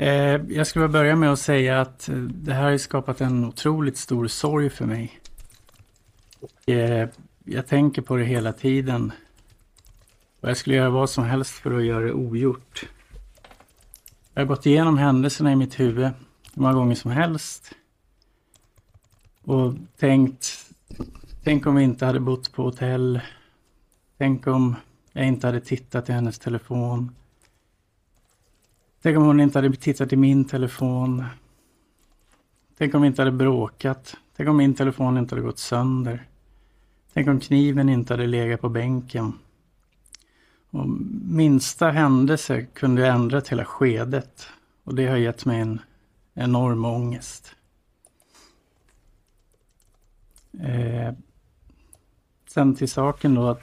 Eh, jag skulle börja med att säga att eh, det här har skapat en otroligt stor sorg för mig. Eh, jag tänker på det hela tiden. Och jag skulle göra vad som helst för att göra det ogjort. Jag har gått igenom händelserna i mitt huvud hur många gånger som helst. Och tänkt, tänk om vi inte hade bott på hotell. Tänk om jag inte hade tittat i hennes telefon. Tänk om hon inte hade tittat i min telefon. Tänk om vi inte hade bråkat. Tänk om min telefon inte hade gått sönder. Tänk om kniven inte hade legat på bänken. Och minsta händelse kunde ändra hela skedet. Och det har gett mig en enorm ångest. Eh, sen till saken då att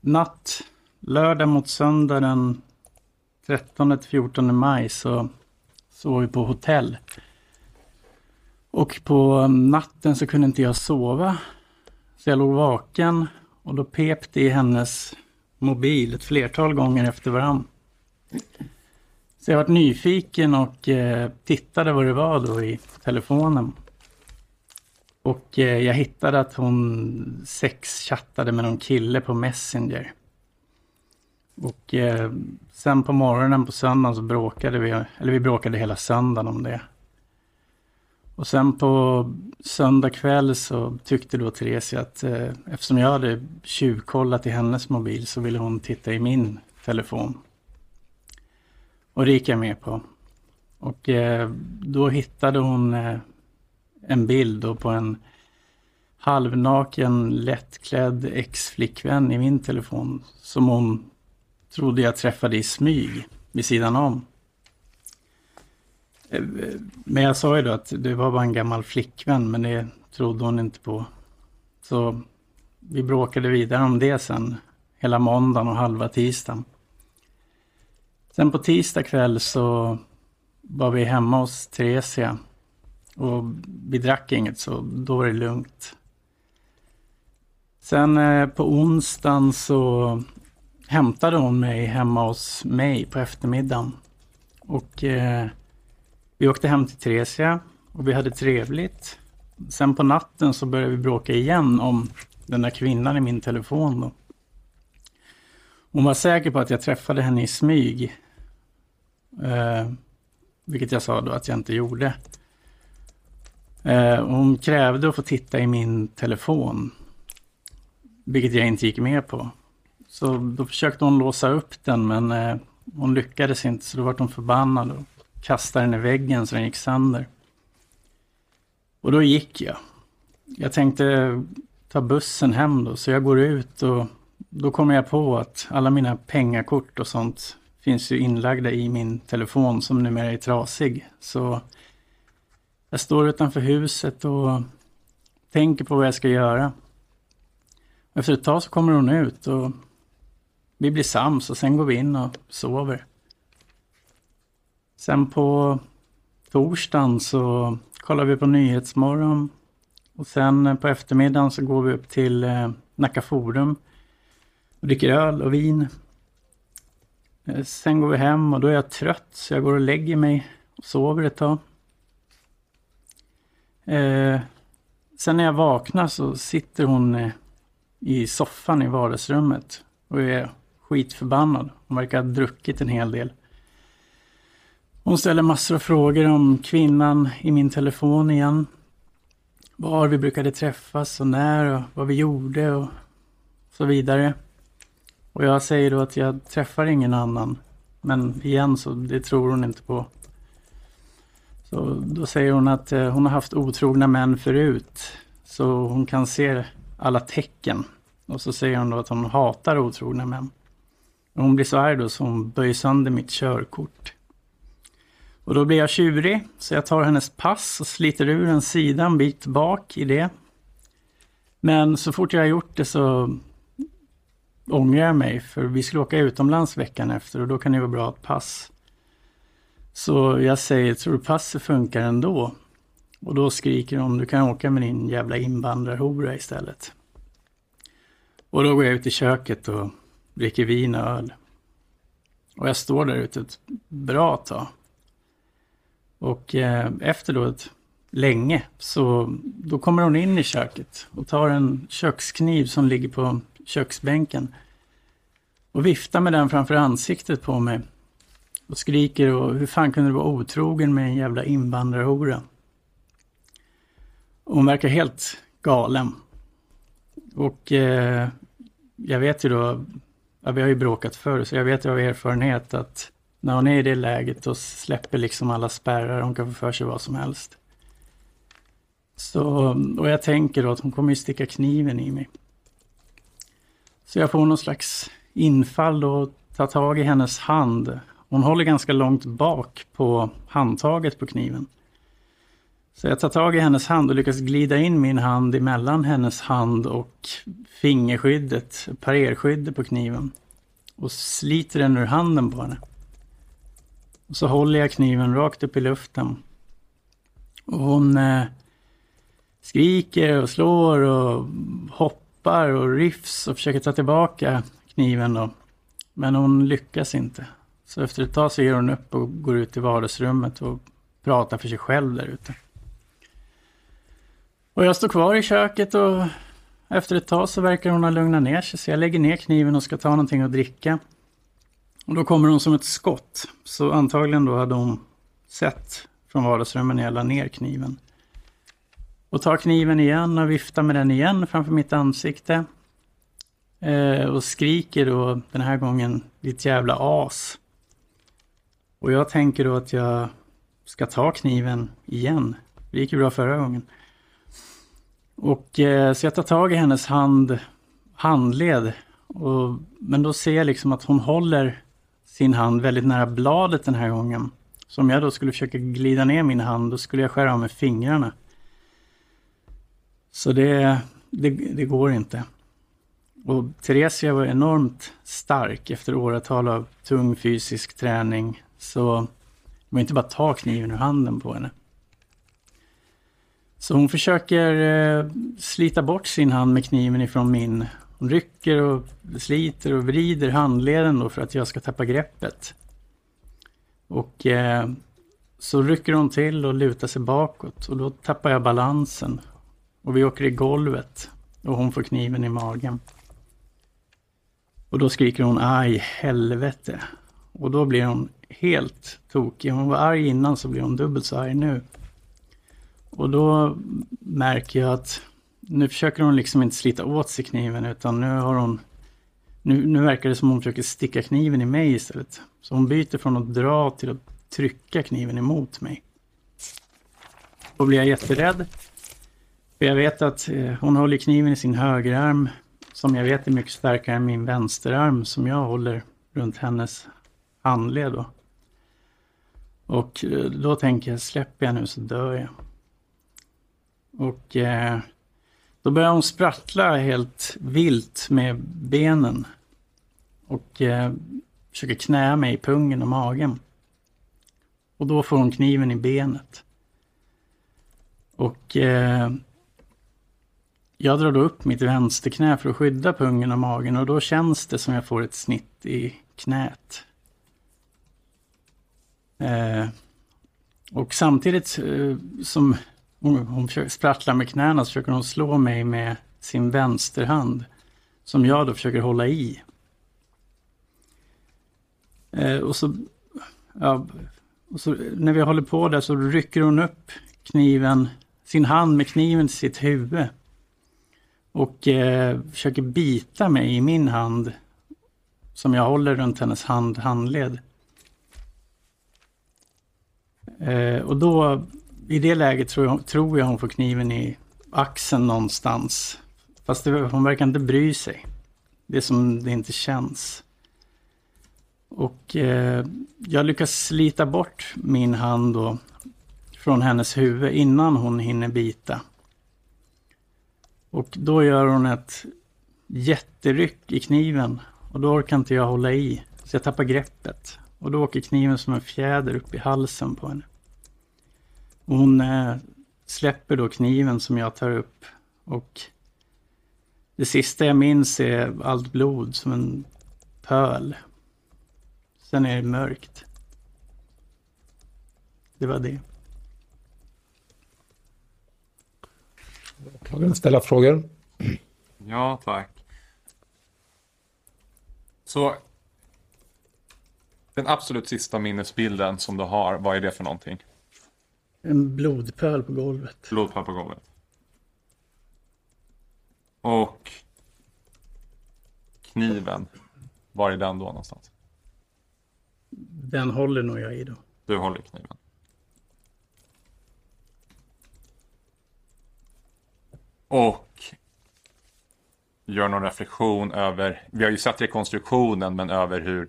natt, lördag mot söndag den 13 till 14 maj så sov vi på hotell. Och på natten så kunde inte jag sova. Så jag låg vaken och då pep det i hennes mobil ett flertal gånger efter varann. Så jag var nyfiken och eh, tittade vad det var då i telefonen. Och eh, jag hittade att hon sexchattade med någon kille på Messenger. Och eh, sen på morgonen på söndagen så bråkade vi, eller vi bråkade hela söndagen om det. Och sen på söndag kväll så tyckte då Therese att eh, eftersom jag hade tjuvkollat i hennes mobil så ville hon titta i min telefon. Och det gick jag med på. Och eh, då hittade hon eh, en bild då på en halvnaken, lättklädd ex-flickvän i min telefon som hon trodde jag träffade i smyg vid sidan om. Eh, men jag sa ju då att det var bara en gammal flickvän, men det trodde hon inte på. Så vi bråkade vidare om det sen, hela måndagen och halva tisdagen. Sen på tisdag kväll så var vi hemma hos Theresia och vi drack inget så då var det lugnt. Sen eh, på onsdagen så hämtade hon mig hemma hos mig på eftermiddagen. Och eh, vi åkte hem till Theresia och vi hade trevligt. Sen på natten så började vi bråka igen om den där kvinnan i min telefon. Då. Hon var säker på att jag träffade henne i smyg. Eh, vilket jag sa då att jag inte gjorde. Eh, hon krävde att få titta i min telefon. Vilket jag inte gick med på. Så då försökte hon låsa upp den men eh, hon lyckades inte så då var hon förbannad och kastade den i väggen så den gick sönder. Och då gick jag. Jag tänkte ta bussen hem då så jag går ut och då kommer jag på att alla mina pengakort och sånt finns ju inlagda i min telefon som numera är trasig. Så jag står utanför huset och tänker på vad jag ska göra. Efter ett tag så kommer hon ut och vi blir sams och sen går vi in och sover. Sen på torsdagen så kollar vi på Nyhetsmorgon. Och sen på eftermiddagen så går vi upp till eh, Nacka Forum. Och dricker öl och vin. Eh, sen går vi hem och då är jag trött så jag går och lägger mig och sover ett tag. Eh, sen när jag vaknar så sitter hon eh, i soffan i vardagsrummet och är skitförbannad. Hon verkar ha druckit en hel del. Hon ställer massor av frågor om kvinnan i min telefon igen. Var vi brukade träffas och när och vad vi gjorde och så vidare. Och jag säger då att jag träffar ingen annan. Men igen så det tror hon inte på. Så då säger hon att eh, hon har haft otrogna män förut. Så hon kan se alla tecken. Och så säger hon då att hon hatar otrogna män. Hon blir så arg då så hon böjer sönder mitt körkort. Och då blir jag tjurig, så jag tar hennes pass och sliter ur en sida en bit bak i det. Men så fort jag har gjort det så ångrar jag mig, för vi skulle åka utomlands veckan efter och då kan det vara bra att pass. Så jag säger, tror du passet funkar ändå? Och då skriker hon, du kan åka med din jävla invandrarhora istället. Och då går jag ut i köket och dricker vin och öl. Och jag står där ute ett bra tag. Och eh, efter då ett länge så då kommer hon in i köket och tar en kökskniv som ligger på köksbänken och viftar med den framför ansiktet på mig och skriker och hur fan kunde du vara otrogen med en jävla invandrarhora? Och Hon verkar helt galen. Och eh, jag vet ju då, ja, vi har ju bråkat förr, så jag vet ju av erfarenhet att när hon är i det läget då släpper liksom alla spärrar, hon kan få för sig vad som helst. Så, och jag tänker då att hon kommer ju sticka kniven i mig. Så jag får någon slags infall och tar tag i hennes hand. Hon håller ganska långt bak på handtaget på kniven. Så jag tar tag i hennes hand och lyckas glida in min hand emellan hennes hand och fingerskyddet, parerskyddet på kniven. Och sliter den ur handen på henne. Och så håller jag kniven rakt upp i luften. Och hon eh, skriker och slår och hoppar och riffs och försöker ta tillbaka kniven då. Men hon lyckas inte. Så efter ett tag så ger hon upp och går ut i vardagsrummet och pratar för sig själv där ute. Och jag står kvar i köket och efter ett tag så verkar hon ha lugnat ner sig. Så jag lägger ner kniven och ska ta någonting att dricka. Och då kommer hon som ett skott. Så antagligen då hade hon sett från vardagsrummet när jag la ner kniven. Och tar kniven igen och viftar med den igen framför mitt ansikte. Eh, och skriker då den här gången ditt jävla as. Och jag tänker då att jag ska ta kniven igen. Det gick ju bra förra gången. Och eh, så jag tar tag i hennes hand, handled. Och, men då ser jag liksom att hon håller sin hand väldigt nära bladet den här gången. Så om jag då skulle försöka glida ner min hand, då skulle jag skära av med fingrarna. Så det, det, det går inte. Och Theresia var enormt stark efter åratal av tung fysisk träning. Så det var inte bara att ta kniven ur handen på henne. Så hon försöker eh, slita bort sin hand med kniven ifrån min. Hon rycker och sliter och vrider handleden då för att jag ska tappa greppet. Och eh, så rycker hon till och lutar sig bakåt och då tappar jag balansen. Och vi åker i golvet och hon får kniven i magen. Och då skriker hon aj helvete. Och då blir hon helt tokig. Hon var arg innan så blir hon dubbelt så arg nu. Och då märker jag att nu försöker hon liksom inte slita åt sig kniven utan nu har hon nu, nu verkar det som hon försöker sticka kniven i mig istället. Så hon byter från att dra till att trycka kniven emot mig. Då blir jag jätterädd. För jag vet att eh, hon håller kniven i sin högerarm som jag vet är mycket starkare än min vänsterarm som jag håller runt hennes handled. Då. Och eh, då tänker jag, släpper jag nu så dör jag. Och eh, då börjar hon sprattla helt vilt med benen. Och eh, försöker knä mig i pungen och magen. Och då får hon kniven i benet. Och eh, jag drar då upp mitt vänsterknä för att skydda pungen och magen och då känns det som jag får ett snitt i knät. Eh, och samtidigt eh, som hon, hon sprattlar med knäna så försöker hon slå mig med sin vänsterhand. Som jag då försöker hålla i. Eh, och, så, ja, och så när vi håller på där så rycker hon upp kniven, sin hand med kniven till sitt huvud. Och eh, försöker bita mig i min hand. Som jag håller runt hennes hand, handled. Eh, och då i det läget tror jag, tror jag hon får kniven i axeln någonstans. Fast det, hon verkar inte bry sig. Det är som det inte känns. Och eh, jag lyckas slita bort min hand då från hennes huvud innan hon hinner bita. Och då gör hon ett jätteryck i kniven och då orkar inte jag hålla i. Så jag tappar greppet. Och då åker kniven som en fjäder upp i halsen på henne. Och hon eh, släpper då kniven som jag tar upp. Och det sista jag minns är allt blod som en pöl. Sen är det mörkt. Det var det. Kan ställa frågor? Ja, tack. Så den absolut sista minnesbilden som du har, vad är det för någonting? En blodpöl på golvet. Blodpöl på golvet. Och kniven, var är den då någonstans? Den håller nog jag i då. Du håller kniven. Och gör någon reflektion över, vi har ju sett rekonstruktionen, men över hur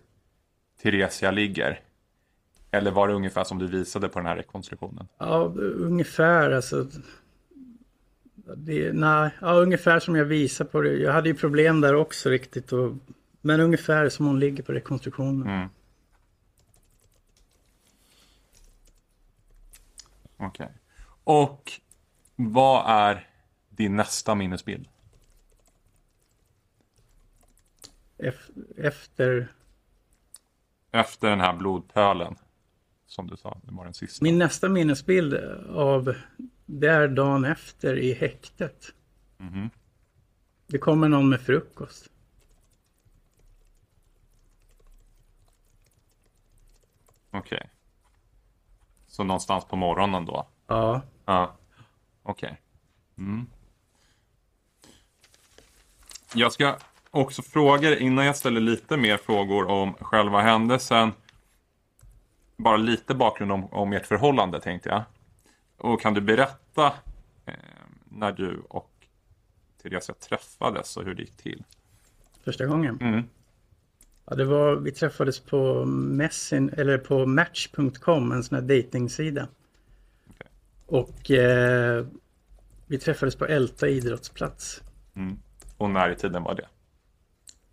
Theresia ligger. Eller var det ungefär som du visade på den här rekonstruktionen? Ja, ungefär alltså. Det, nej, ja, ungefär som jag visar på det. Jag hade ju problem där också riktigt. Och, men ungefär som hon ligger på rekonstruktionen. Mm. Okej. Okay. Och vad är din nästa minnesbild? Efter? Efter den här blodpölen. Som du sa, det var den sista. Min nästa minnesbild av det är dagen efter i häktet. Mm. Det kommer någon med frukost. Okej. Okay. Så någonstans på morgonen då? Ja. Ja. Okej. Okay. Mm. Jag ska också fråga dig, innan jag ställer lite mer frågor om själva händelsen. Bara lite bakgrund om, om ert förhållande tänkte jag. Och kan du berätta eh, när du och Theresia träffades och hur det gick till? Första gången? Mm. Ja, det var, vi träffades på Messin, eller på Match.com, en sån här dejtingsida. Okay. Och eh, vi träffades på Älta idrottsplats. Mm. Och när i tiden var det?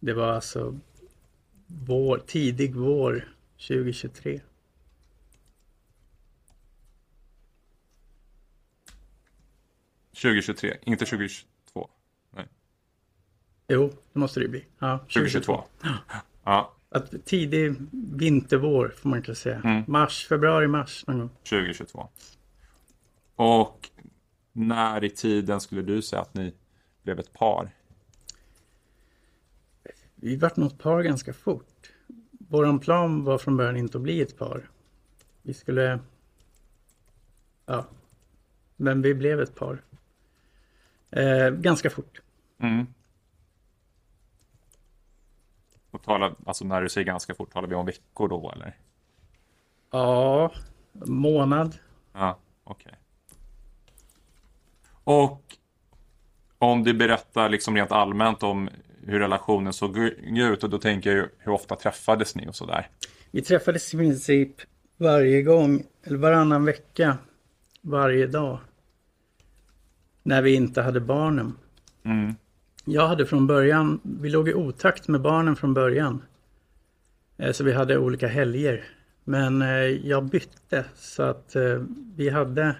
Det var alltså vår, tidig vår 2023. ...2023, inte 2022? Nej. Jo, det måste det bli. Ja, 2022. 2022. Ja. Att tidig vintervår får man kanske säga. Mm. Mars, februari, mars någon gång. 2022. Och när i tiden skulle du säga att ni blev ett par? Vi vart något par ganska fort. Vår plan var från början inte att bli ett par. Vi skulle... Ja. Men vi blev ett par. Eh, ganska fort. Mm. Och talar, alltså när du säger ganska fort, talar vi om veckor då eller? Ja, månad. Ja, okej. Okay. Och om du berättar liksom rent allmänt om hur relationen såg ut och då tänker jag hur ofta träffades ni och sådär? Vi träffades i princip varje gång, eller varannan vecka, varje dag. När vi inte hade barnen. Mm. Jag hade från början, vi låg i otakt med barnen från början. Eh, så vi hade olika helger. Men eh, jag bytte så att eh, vi hade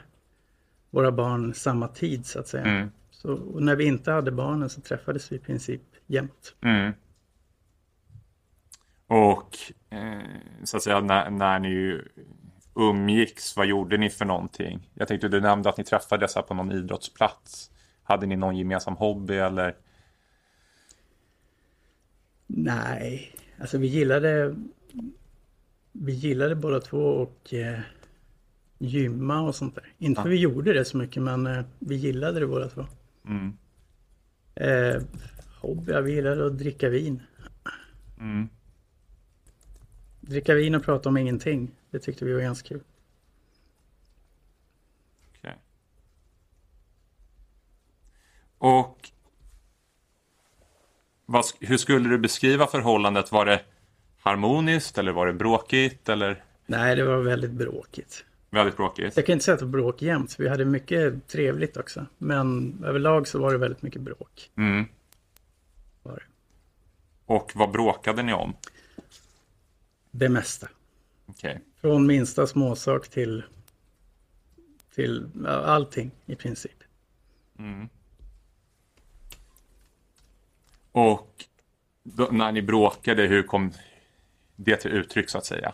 våra barn samma tid så att säga. Mm. Så när vi inte hade barnen så träffades vi i princip jämt. Mm. Och så att säga när, när ni umgicks, vad gjorde ni för någonting? Jag tänkte du nämnde att ni träffades här på någon idrottsplats. Hade ni någon gemensam hobby eller? Nej, alltså vi gillade vi gillade båda två och eh, gymma och sånt där. Inte för vi gjorde det så mycket men eh, vi gillade det båda två. Mm. Eh, hobby, vi gillade att dricka vin. Mm. Dricka vin och prata om ingenting. Det tyckte vi var ganska kul. Okay. Och vad, hur skulle du beskriva förhållandet? Var det, harmoniskt eller var det bråkigt eller Nej, det var väldigt bråkigt. väldigt bråkigt? Jag kan inte säga att det var bråk jämt, vi hade mycket trevligt också. Men överlag så var det väldigt mycket bråk. Mm. Var det. Och vad bråkade ni om? det mesta. Okej. Från minsta småsak till, till allting i princip. Mm. Och då, när ni bråkade, hur kom det till uttryck så att säga?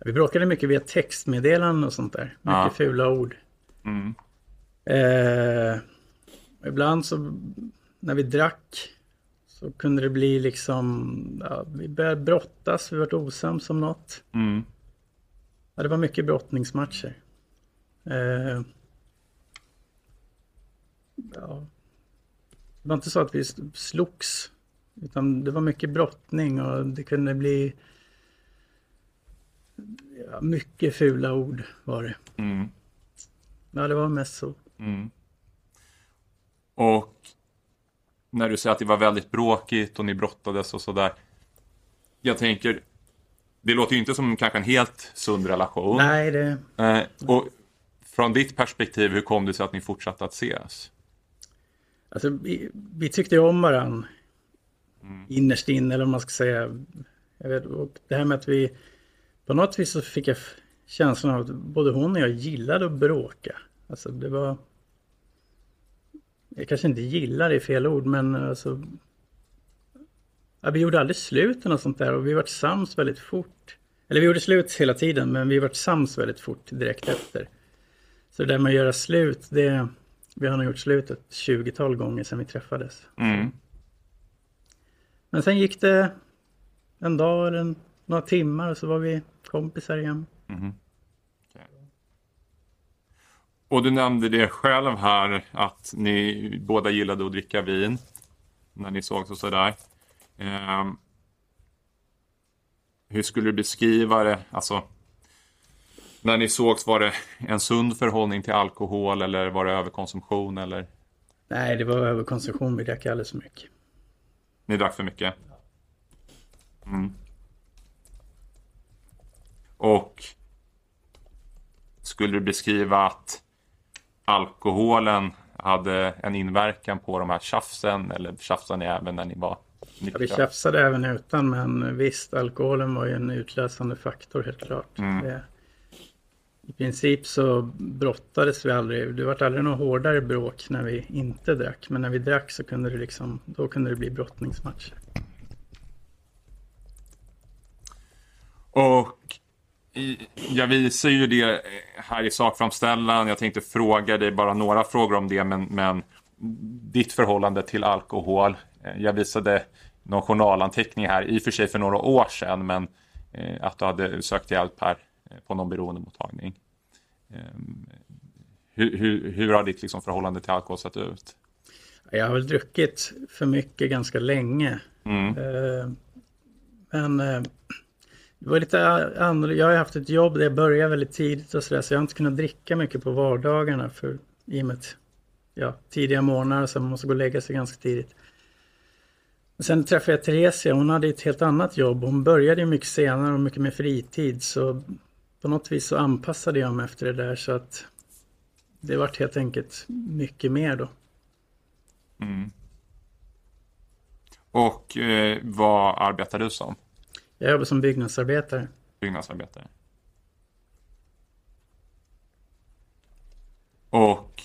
Vi bråkade mycket via textmeddelanden och sånt där. Mycket Ja. fula ord. Mm. Eh, ibland så när vi drack så kunde det bli liksom, ja, vi började brottas, vi vart osams om något. Mm. Ja, det var mycket brottningsmatcher. Eh, ja. Det var inte så att vi slogs, utan det var mycket brottning och det kunde bli ja, mycket fula ord var det. Mm. Ja, det var mest så. Mm. Och när du säger att det var väldigt bråkigt och ni brottades och sådär. Jag tänker, det låter ju inte som kanske en helt sund relation. Nej, det, Eh, och från ditt perspektiv, hur kom det sig att ni fortsatte att ses? Alltså, vi, vi tyckte om varann innerst inne, eller vad man ska säga. Jag vet, och det här med att vi... På något vis så fick jag känslan av att både hon och jag gillade att bråka. Alltså det var... Jag kanske inte gillar det är fel ord, men alltså... Ja, vi gjorde aldrig slut och sånt där och vi vart sams väldigt fort. Eller vi gjorde slut hela tiden, men vi vart sams väldigt fort direkt efter. Så det där med att göra slut, det... Vi har nog gjort slut ett 20-tal gånger sedan vi träffades. Mm. Men sen gick det en dag eller några timmar och så var vi kompisar igen. Och du nämnde det själv här att ni båda gillade att dricka vin när ni sågs och sådär. Ehm, hur skulle du beskriva det? Alltså, när ni sågs, var det en sund förhållning till alkohol eller var det överkonsumtion eller Nej, det var överkonsumtion. Vi drack alldeles för mycket. ni drack för mycket? Mm. Och skulle du beskriva att alkoholen hade en inverkan på de här tjafsen eller tjafsade ni även när ni var Ja, vi nyktra? tjafsade även utan, men visst, alkoholen var ju en utlösande faktor helt klart. Mm. Det, I princip så brottades vi aldrig. Det var aldrig något hårdare bråk när vi inte drack. Men när vi drack så kunde det liksom, då kunde det bli brottningsmatcher. Och jag visar ju det här i sakframställan. Jag tänkte fråga dig bara några frågor om det, men, men ditt förhållande till alkohol. Eh, Jag visade någon journalanteckning här, i och för sig för några år sedan, men eh, att du hade sökt hjälp här eh, på någon beroendemottagning. Eh, hur, hur, hur har ditt liksom, förhållande till alkohol sett ut? Jag har väl druckit för mycket ganska länge. Mm. Eh, Men eh, det var lite annorlunda. Jag har haft ett jobb där jag började väldigt tidigt och sådär. Så jag har inte kunnat dricka mycket på vardagarna. För, I och med att, ja, tidiga morgnar så man måste gå och lägga sig ganska tidigt. Men Sen träffade jag Theresia. Hon hade ett helt annat jobb. Hon började mycket senare och mycket mer fritid. Så på något vis så anpassade jag mig efter det där. Så att det vart helt enkelt mycket mer då. Mm. Och eh, vad arbetar du som? Jag jobbar som byggnadsarbetare. byggnadsarbetare. Och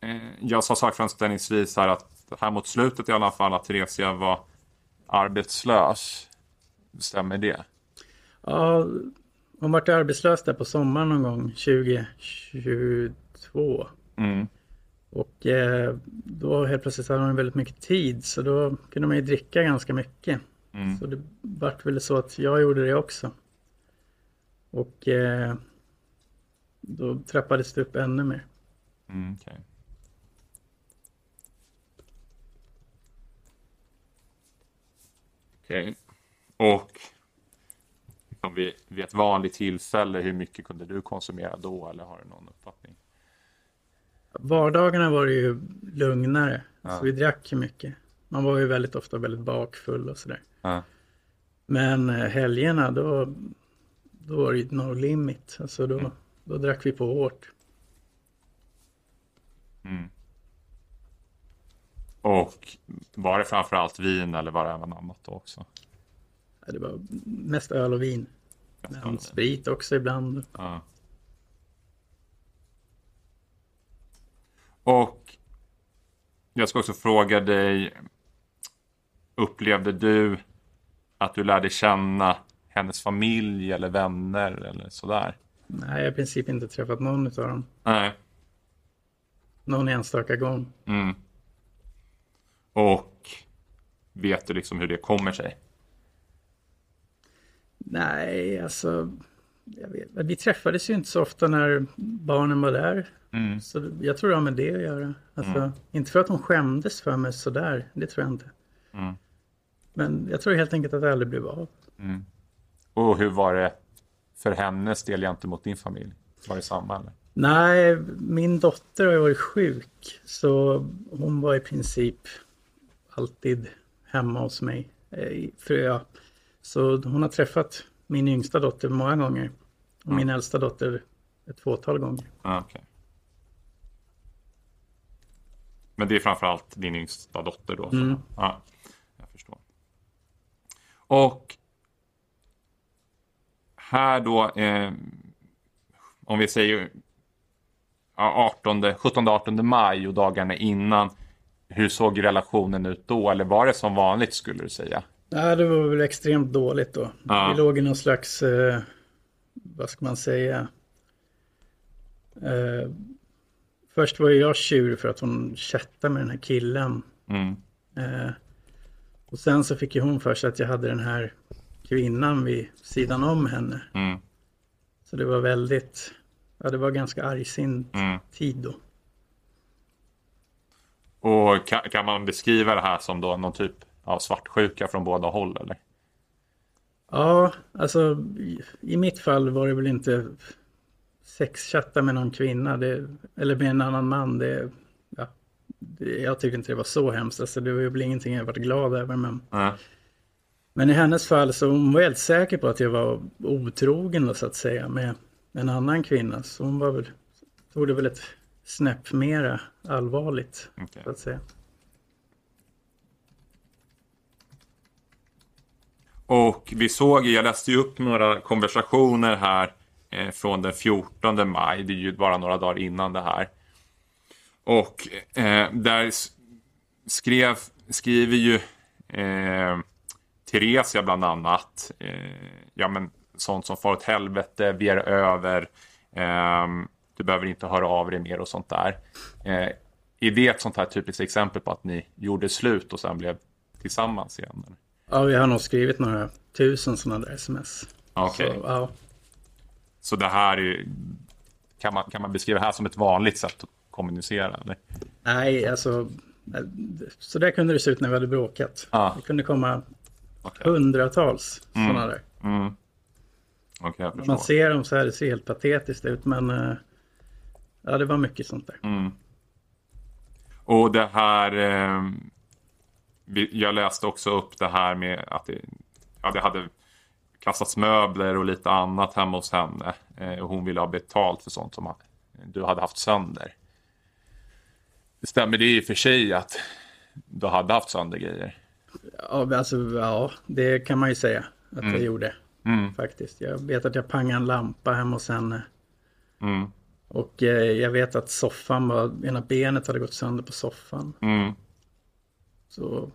eh, jag sa sakframställningsvis här att här mot slutet i alla fall att Theresia var arbetslös. Stämmer det? Ja, hon vart arbetslös där på sommaren någon gång 2022. Mm. Och eh, då helt plötsligt hade hon väldigt mycket tid så då kunde man ju dricka ganska mycket. Mm. Så det vart väl så att jag gjorde det också. Och eh, då trappades det upp ännu mer. Mm, okej. Okej. Och om vi, vid ett vanligt tillfälle, hur mycket kunde du konsumera då? Eller har du någon uppfattning? Vardagarna var det ju lugnare. Ja. Så vi drack ju mycket. Man var ju väldigt ofta väldigt bakfull och sådär. Ja. Men eh, helgerna då, då var det no limit. Alltså då, då drack vi på hårt. Mm. Och var det framförallt vin eller var det även annat då också? Ja, Det var mest öl och vin. Men sprit också ibland. Ja. Och jag ska också fråga dig. Upplevde du att du lärde känna hennes familj eller vänner eller sådär? Nej, jag har i princip inte träffat någon av dem. Nej. Någon enstaka gång. Mm. Och vet du liksom hur det kommer sig? Nej, alltså. Vet, vi träffades ju inte så ofta när barnen var där. Mm. Så jag tror det har med det att göra. Alltså, Inte för att hon skämdes för mig sådär. Det tror jag inte. Mm. Men jag tror helt enkelt att det aldrig blev av. Och hur var det för hennes del gentemot din familj? Var det samma eller? Nej, min dotter har varit sjuk. Så hon var i princip alltid hemma hos mig. Eh, För jag, så hon har träffat min yngsta dotter många gånger. Och min äldsta dotter ett fåtal gånger. Ah, okej. Men det är framförallt din yngsta dotter då? Mm. Ja. Och här då, eh, om vi säger ja, 18, 17-18 maj och dagarna innan. Hur såg relationen ut då? Eller var det som vanligt skulle du säga? Nej, det var väl extremt dåligt då. Ja. Vi låg i någon slags, eh, vad ska man säga? Eh, först var jag tjur för att hon chattade med den här killen. Mm. Eh, och sen så fick ju hon för sig att jag hade den här kvinnan vid sidan om henne. Mm. Så det var väldigt, ja det var ganska argsint Mm. tid då. Och kan, kan man beskriva det här som då någon typ av svartsjuka från båda håll eller? Ja, alltså i, mitt fall var det väl inte sexchatta med någon kvinna det, eller med en annan man. Det, jag tycker inte det var så hemskt. Alltså, det var väl ingenting jag varit glad över. Men, Nej. men i hennes fall så hon var helt säker på att jag var otrogen då, så att säga med en annan kvinna. Så hon var väl, tog det väl ett snäpp mera allvarligt Okej. så att säga. Och vi såg, jag läste ju upp några konversationer här eh, från den 14 maj. Det är ju bara några dagar innan det här. Och eh, där skrev, skriver ju eh, Theresia bland annat. Eh, ja men sånt som far åt helvete, vi är över. ehm, du behöver inte höra av dig mer och sånt där. Eh, är det ett sånt här typiskt exempel på att ni gjorde slut och sen blev tillsammans igen? Eller? Ja, vi har nog skrivit några tusen sådana där sms. Okej. Så, ja. Så det här är, kan, man, kan man beskriva det här som ett vanligt sätt att kommunicera? Eller? Nej, alltså så där kunde det se ut när vi hade bråkat. Ja. Det kunde komma Okej, hundratals sådana där. mm. Jag Man ser dem så här, det ser helt patetiskt ut men eh, ja, det var mycket sånt där. Mm. Och det här, eh, jag läste också upp det här med att det, ja, det hade kastats möbler och lite annat hemma hos henne. Eh, och hon ville ha betalt för sånt som du hade haft sönder. Stämmer det i och för sig att du hade haft sönder grejer? Ja, alltså, ja, det kan man ju säga att jag gjorde Mm. faktiskt. Jag vet att jag pangade en lampa hemma hos henne. Mm. Och eh, jag vet att soffan var, ena benet hade gått sönder på soffan. Mm. Så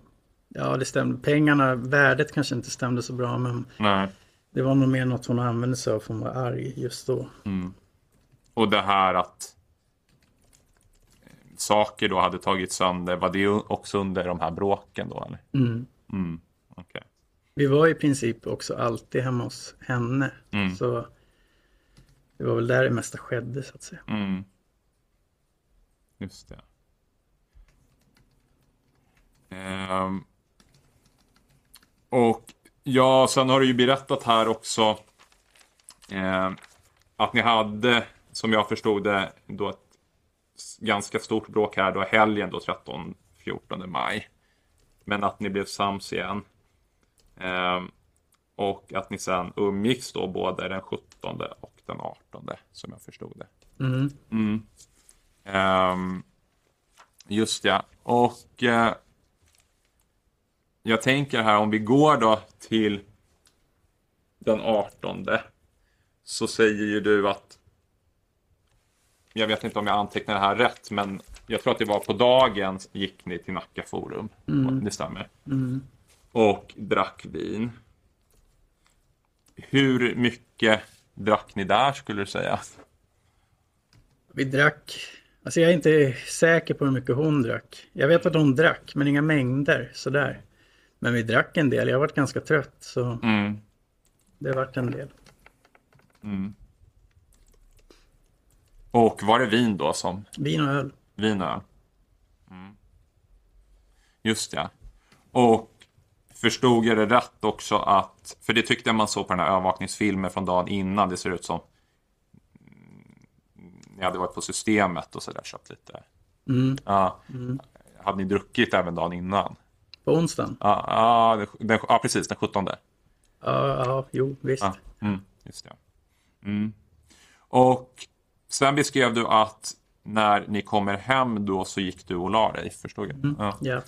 ja, det stämde. Pengarna, värdet kanske inte stämde så bra men Nej. det var nog mer något hon använde sig av för hon var arg just då. Och det här att eh, saker då hade tagit sönder, var det också under de här bråken då eller? Mm. Mm. Okej. Vi var i princip också alltid hemma hos henne. Mm. Så det var väl där det mesta skedde så att säga. Mm. Just det. Ehm. Och ja, sen har du ju berättat här också ehm, att ni hade, som jag förstod det, då ett ganska stort bråk här då helgen då 13-14 maj. Men att ni blev sams igen. Ehm, Och att ni sen umgicks då både den 17 och den 18 som jag förstod det. Mm. Mm. Ehm, just ja. Och eh, jag tänker här om vi går då till den 18 så säger ju du att jag vet inte om jag antecknar det här rätt men jag tror att det var på dagen gick ni till Nacka Forum. Det stämmer. Mm. Och drack vin. Hur mycket drack ni där skulle du säga? Vi drack, alltså jag är inte säker på hur mycket hon drack. Jag vet att hon drack, men inga mängder sådär. Men vi drack en del, jag varit ganska trött så Mm. det vart en del. Och var det vin då som Vin och öl. Vin och öl. Mm. Just ja. Och förstod jag det rätt också att, för det tyckte jag man såg på den här övervakningsfilmen från dagen innan, det ser ut som mm, ni hade varit på systemet och sådär köpt lite. Mm. Ja. Hade ni druckit även dagen innan? På onsdagen? Ja, ja, den, den, ja precis, den 17. Ja, ja jo visst. Ja, mm, just det. Mm. Och sen beskrev du att när ni kommer hem då så gick du och la dig, förstod jag? Ja. Ja.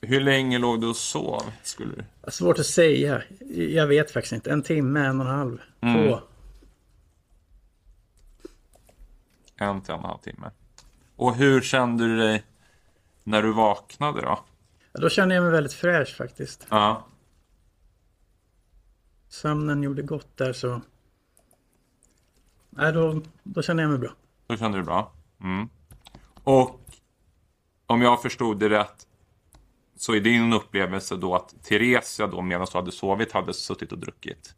Hur länge låg du och sov? Skulle du? Svårt att säga. Jag vet faktiskt inte. En timme, en och en halv, Mm. två. En till en och en halv timme. Och hur kände du dig när du vaknade då? Ja, då kände jag mig väldigt fräsch faktiskt. Ja. Sömnen gjorde gott där så... Nej, då, då kände jag mig bra. Då kände du bra. Mm. Och om jag förstod det rätt så är din upplevelse då att Theresia då medan du hade sovit hade suttit och druckit?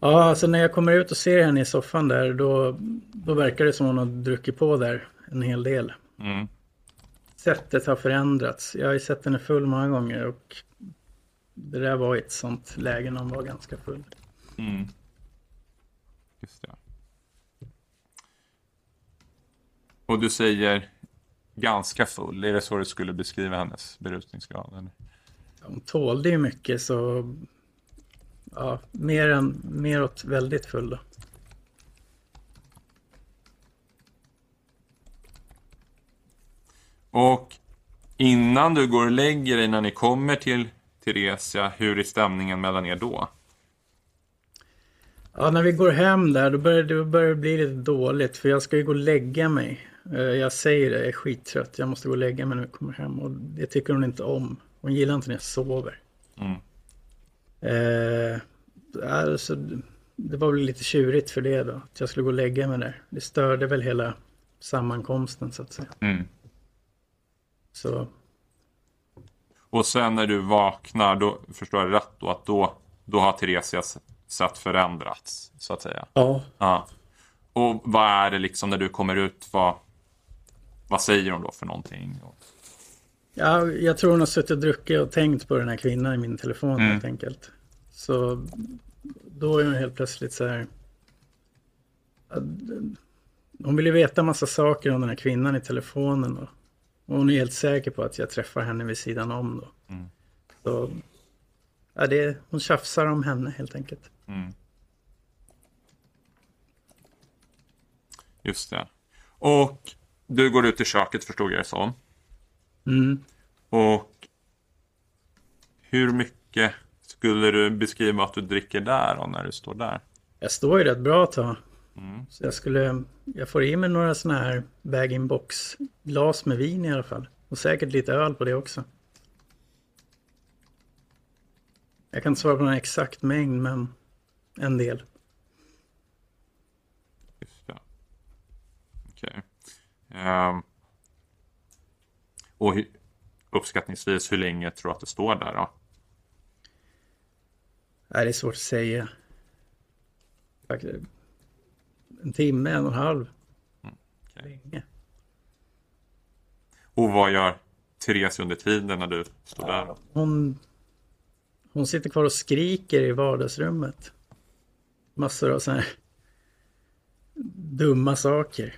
Ja, alltså när jag kommer ut och ser henne i soffan där då, då verkar det som hon har druckit på där en hel del. Mm. Sättet har förändrats. Jag har ju sett henne full många gånger och det där var ett sånt läge när hon var ganska full. Mm. Just det. Och du säger ganska full. Är det så du skulle beskriva hennes berusningsgrad? Eller? Hon tålde ju mycket så... Ja, mer än, mer åt väldigt full då. Och innan du går och lägger dig när ni kommer till Theresia, hur är stämningen mellan er då? Ja, när vi går hem där då börjar det börjar det bli lite dåligt för jag ska ju gå och lägga mig. Eh, Jag säger det, jag är skittrött. Jag måste gå och lägga mig när vi kommer hem och det tycker hon inte om. Hon gillar inte när jag sover. Mm. Eh, alltså, det var väl lite tjurigt för det då. Att jag skulle gå och lägga mig där. Det störde väl hela sammankomsten så att säga. Mm. Så Och sen när du vaknar, då förstår jag rätt då att då, då har Theresias sätt förändrats, så att säga. ja. Ja. Och vad är det liksom när du kommer ut, vad, vad säger hon då för någonting? ja, jag tror hon har suttit och druckit och tänkt på den här kvinnan i min telefon Mm. helt enkelt. Så då är hon helt plötsligt så här. Hon vill ju veta massa saker om den här kvinnan i telefonen. Och, och hon är helt säker på att jag träffar henne vid sidan om då. Mm. Så, ja, det, hon tjafsar om henne helt enkelt. Mm. Just det. Och du går ut i köket förstod jag det som. Mm. Och hur mycket skulle du beskriva att du dricker där då, när du står där? Jag står ju rätt bra ett tag. Mm. Så jag skulle, jag får i mig några sådana här bag-in-box glas med vin i alla fall. Och säkert lite öl på det också. Jag kan inte svara på någon exakt mängd men en del. Just det. Okej. Ehm. Och hu- uppskattningsvis, hur länge tror du att det står där då? Nej, det är svårt att säga. En timme, en och en halv. okej. Länge. Och vad gör Therese under tiden när du står där? Då? Hon, hon sitter kvar och skriker i vardagsrummet. Massor av sådana här dumma saker.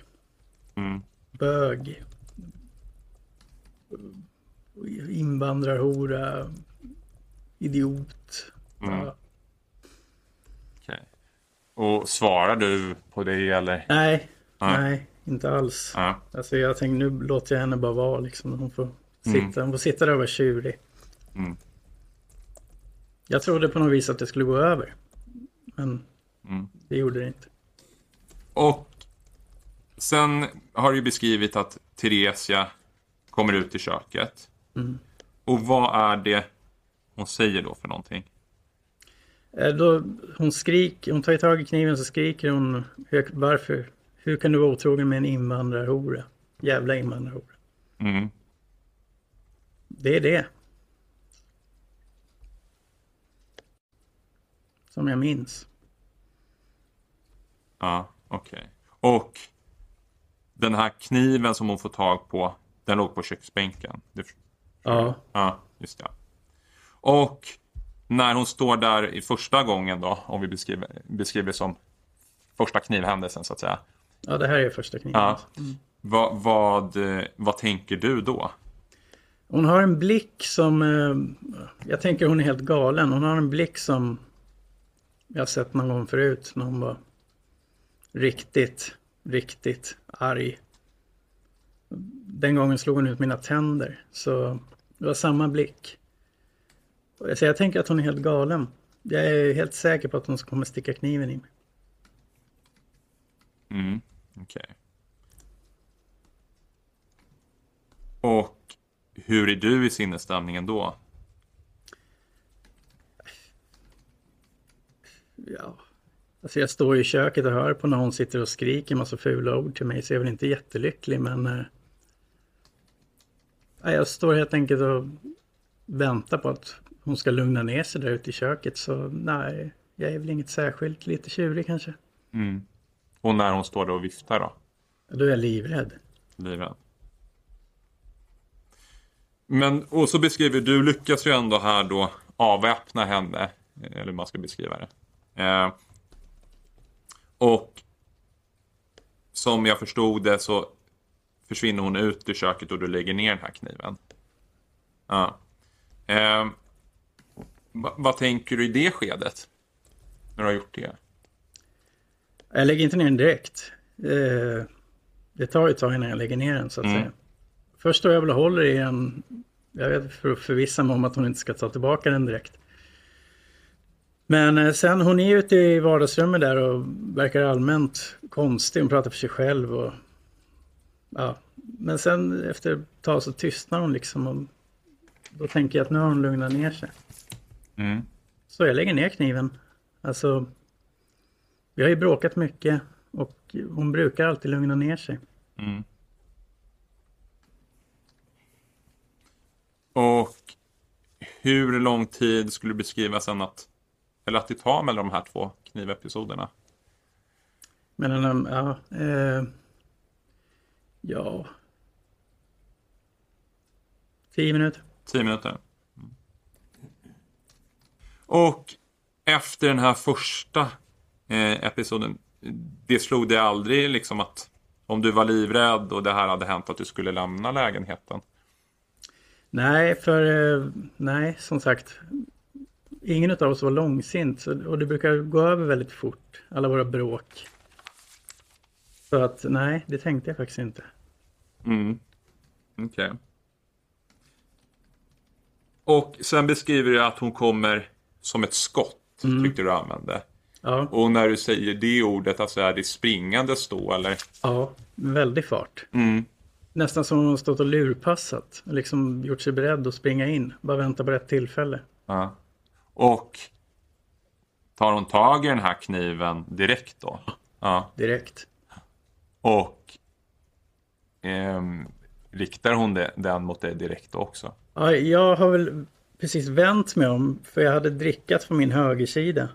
Mm. Bög. Invandrarhora. Idiot. Mm. Ja, Och svarar du på det eller? Nej, Nej. nej, inte alls. Ja. Alltså jag tänkte nu låter jag henne bara vara liksom. Hon får sitta, hon får sitta där och vara tjurig. Mm. Jag trodde på något vis att det skulle gå över. Men Mm. det gjorde det inte. Och sen har du beskrivit att Theresia kommer ut i köket. Mm. Och vad är det hon säger då för någonting? Eh, Då, hon skriker, hon tar tag i kniven så skriker hon varför? Hur kan du vara otrogen med en invandrarhora? Jävla invandrarhora. Mm. Det är det. Som jag minns. Ja, okej. Och den här kniven som hon får tag på, den låg på köksbänken. Ja, ja, just det. Och när hon står där i första gången då, om vi beskriver, beskriver det som första knivhändelsen så att säga. ja det här är första kniven. Ja. Vad, vad, eh, vad tänker du då? Hon har en blick som, eh, jag tänker hon är helt galen. Hon har en blick som jag har sett någon gång förut när hon var riktigt, riktigt arg. Den gången slog hon ut mina tänder. Så det var samma blick. Så jag tänker att hon är helt galen. Jag är helt säker på att hon kommer sticka kniven i mig. Mm, okej. Och hur är du i sinnesstämningen då? Ja. Alltså jag står i köket och hör på när hon sitter och skriker massa fula ord till mig så jag är väl inte jättelycklig men... Eh, jag står helt enkelt och väntar på att hon ska lugna ner sig där ute i köket så nej, jag är väl inget särskilt. Lite tjurig kanske. Mm. Och när hon står där och viftar då? Då är jag livrädd. Livrädd. Men, och så beskriver du, lyckas ju ändå här då avväpna henne. Eller hur man ska beskriva det. Eh, och som jag förstod det så försvinner hon ut ur köket och du lägger ner den här kniven. Ja. Eh, va, vad tänker du i det skedet? När du har gjort det? Jag lägger inte ner den direkt. Eh, det tar ett tag innan jag lägger ner den så att Mm. säga. Först står jag väl håller i den. Jag vet för att förvissa mig om att hon inte ska ta tillbaka den direkt. Men eh, sen hon är ute i vardagsrummet där och verkar allmänt konstig. Hon pratar för sig själv och ja. Men sen efter ett tag så tystnar hon liksom och då tänker jag att nu har hon lugnat ner sig. Mm. Så jag lägger ner kniven. Alltså, vi har ju bråkat mycket och hon brukar alltid lugna ner sig. Mm. Och hur lång tid skulle du beskriva sen att, eller att det tar mellan de här två knivepisoderna? Men um, ja, eh, ja. Tio minuter. Tio minuter. Mm. Och efter den här första eh, episoden, det slog dig aldrig liksom att om du var livrädd och det här hade hänt att du skulle lämna lägenheten? Nej, för eh, nej, som sagt. Ingen av oss var långsint och det brukar gå över väldigt fort. Alla våra bråk. Så att nej, det tänkte jag faktiskt inte. Mm. Okej. Och sen beskriver du att hon kommer som ett skott, tyckte du använde. Ja, Och när du säger det ordet, alltså är det springandes då eller? ja, väldig fart. Mm. Nästan som om hon stått och lurpassat. Liksom gjort sig beredd att springa in. Bara vänta på rätt tillfälle. Ja. Och tar hon tag i den här kniven direkt då? Ja. Direkt. Och ehm, riktar hon det, den mot dig direkt också? Ja, jag har väl precis vänt mig om. För jag hade drickat på min högersida.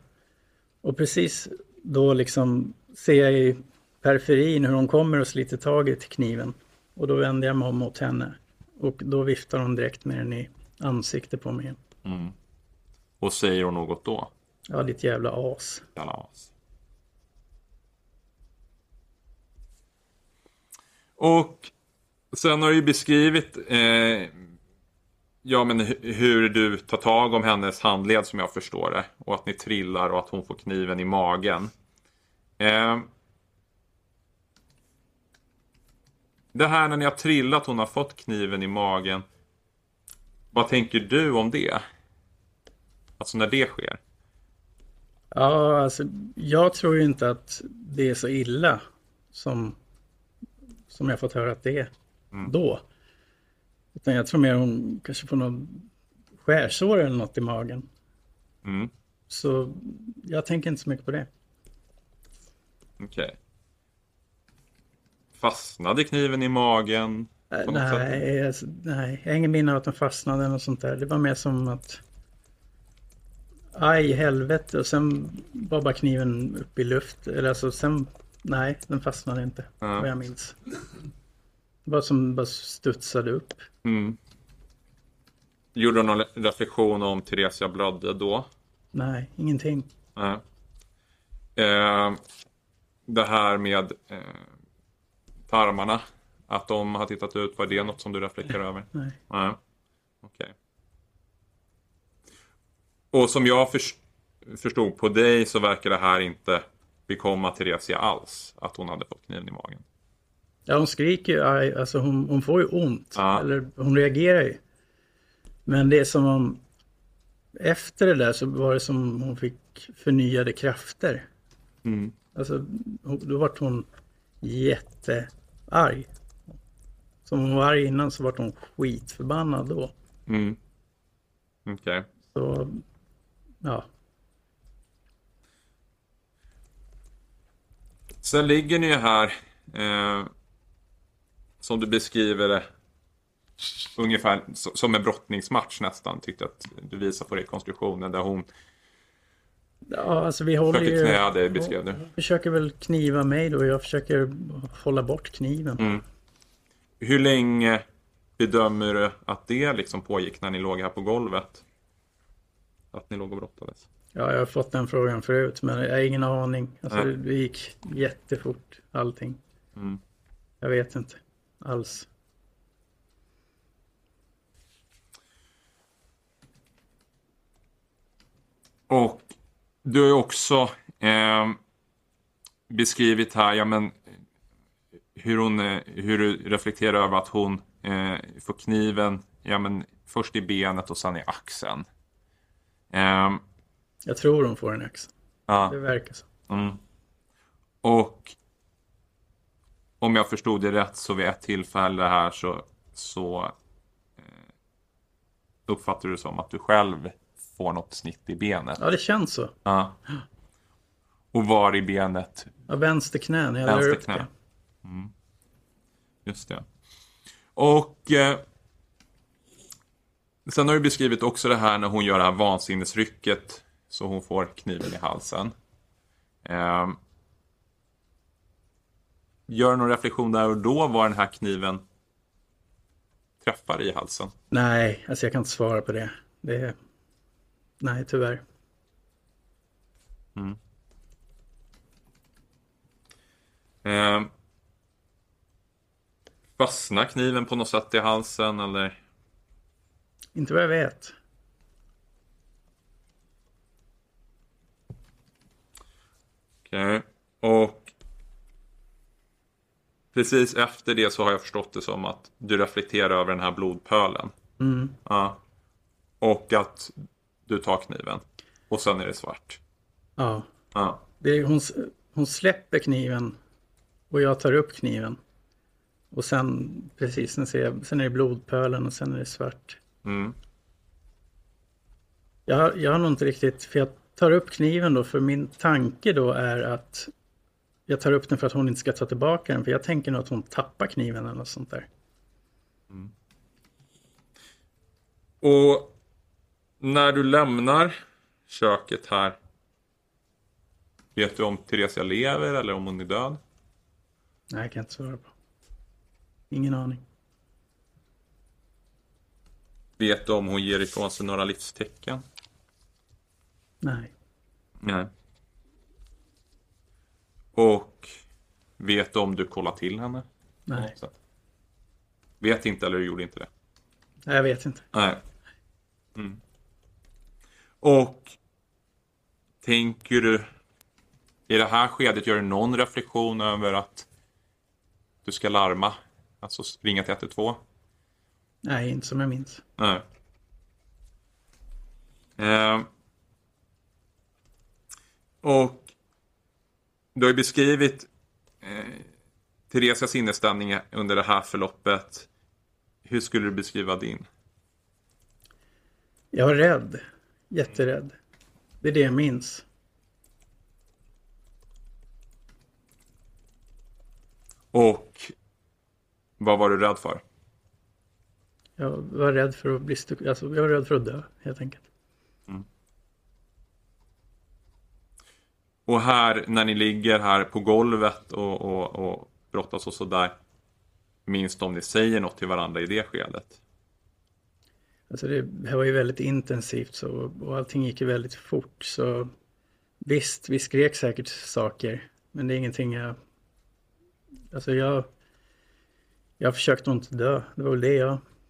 Och precis då liksom ser jag i periferin hur hon kommer och sliter tag i kniven. Och då vänder jag mig om mot henne. Och då viftar hon direkt med den i ansiktet på mig. Mm. Och säger hon något då? Ja, ditt jävla as. Jävla as. Och sen har du ju beskrivit eh, ja, men hu- hur du tar tag om hennes handled som jag förstår det. Och att ni trillar och att hon får kniven i magen. Eh, det här när ni har trillat, hon har fått kniven i magen. Vad tänker du om det? Alltså när det sker. Ja, alltså jag tror ju inte att det är så illa som, som jag fått höra att det är Mm. då. Utan jag tror mer hon kanske får någon skärsår eller något i magen. Mm, Så jag tänker inte så mycket på det. Okej. Fastnade kniven i magen? Äh? Nej, alltså, nej, jag har ingen minne av att den fastnade eller något sånt där. Det var mer som att aj helvete och sen var bara kniven upp i luft. Eller alltså sen, nej den fastnade inte. Ja. Vad jag minns. Det var som bara studsade upp. Mm. Gjorde du någon reflektion om Theresia blödde då? Nej, ingenting. Nej. Eh, det här med eh, tarmarna. Att de har tittat ut. Var det något som du reflekterar över? Nej. Nej. Okej. Och som jag förs- förstod på dig så verkar det här inte bekomma Theresia alls. Att hon hade fått kniven i magen. Ja, hon skriker ju alltså hon, hon får ju ont. Ja. Eller hon reagerar ju. Men det är som om efter det där så var det som hon fick förnyade krafter. Mm. Alltså, då vart hon jättearg. Som hon var arg innan så vart hon skitförbannad då. Mm. Okej. Så, ja. Sen ligger ni ju här, eh, som du beskriver det, ungefär so- som en brottningsmatch nästan, tyckte att du visar på rekonstruktionen där hon Ja, alltså vi håller försöker ju... knäa dig, beskrev du. Hon försöker väl kniva mig då. Jag försöker hålla bort kniven. Mm. Hur länge bedömer du att det liksom pågick när ni låg här på golvet? Att ni låg och brottades? Ja, jag har fått den frågan förut, men jag har ingen aning. Alltså, Nej. det gick jättefort, allting. Mm. Jag vet inte alls. Och du har ju också eh, beskrivit här, ja men hur, hon, hur du reflekterar över att hon eh, får kniven, ja men först i benet och sen i axeln. Eh, Jag tror hon får en axel. ja, Det verkar så. mm. Och om jag förstod det rätt så vid ett tillfälle här så, så eh, uppfattar du det som att du själv får något snitt i benet. Ja, det känns så. Ja. Och var i benet? Ja, vänster knä när jag Vänster knä. det. Just det. Och eh, sen har du beskrivit också det här när hon gör det här vansinnesrycket så hon får kniven i halsen. Eh, gör någon reflektion där och då var den här kniven träffar i halsen? Nej, alltså jag kan inte svara på det. det är... Nej, tyvärr. Eh, fastnar kniven på något sätt i halsen eller? Inte vad jag vet. Okej. Och precis efter det så har jag förstått det som att du reflekterar över den här blodpölen. Mm. Ja. Och att du tar kniven. Och sen är det svart. Ja. Ja. Det är, hon, hon släpper kniven och jag tar upp kniven. Och sen, precis, sen, ser jag, sen är det blodpölen och sen är det svart. Mm. Jag, har- jag har nog inte riktigt, för jag tar upp kniven då, för min tanke då är att jag tar upp den för att hon inte ska ta tillbaka den, för jag tänker nog att hon tappar kniven eller något sånt där. Och när du lämnar köket här. Vet du om Theresia lever eller om hon är död? Nej, jag kan inte svara på. Ingen aning. Vet du om hon ger ifrån sig några livstecken? Nej. Nej. Och vet du om du kollar till henne? Nej. Så. Vet inte eller du gjorde inte det? Nej, jag vet inte. Nej. Mm. Och tänker du I det här skedet gör du någon reflektion över att du ska larma? Alltså ringa till 112? Nej, inte som jag minns. Nej. Eh, och du har ju beskrivit eh, Teresias inställning under det här förloppet. Hur skulle du beskriva din? Jag var rädd. Jätterädd. Det är det jag minns. Och vad var du rädd för? Jag var rädd för att bli alltså, jag var rädd för att dö, helt enkelt. Och här när ni ligger här på golvet och, och, och brottas och sådär. Minns om ni säger något till varandra i det skedet? Alltså det, det här var ju väldigt intensivt så, och allting gick ju väldigt fort. Så visst, vi skrek säkert saker. Men det är ingenting jag... Alltså jag... Jag försökte inte dö. Det var väl det jag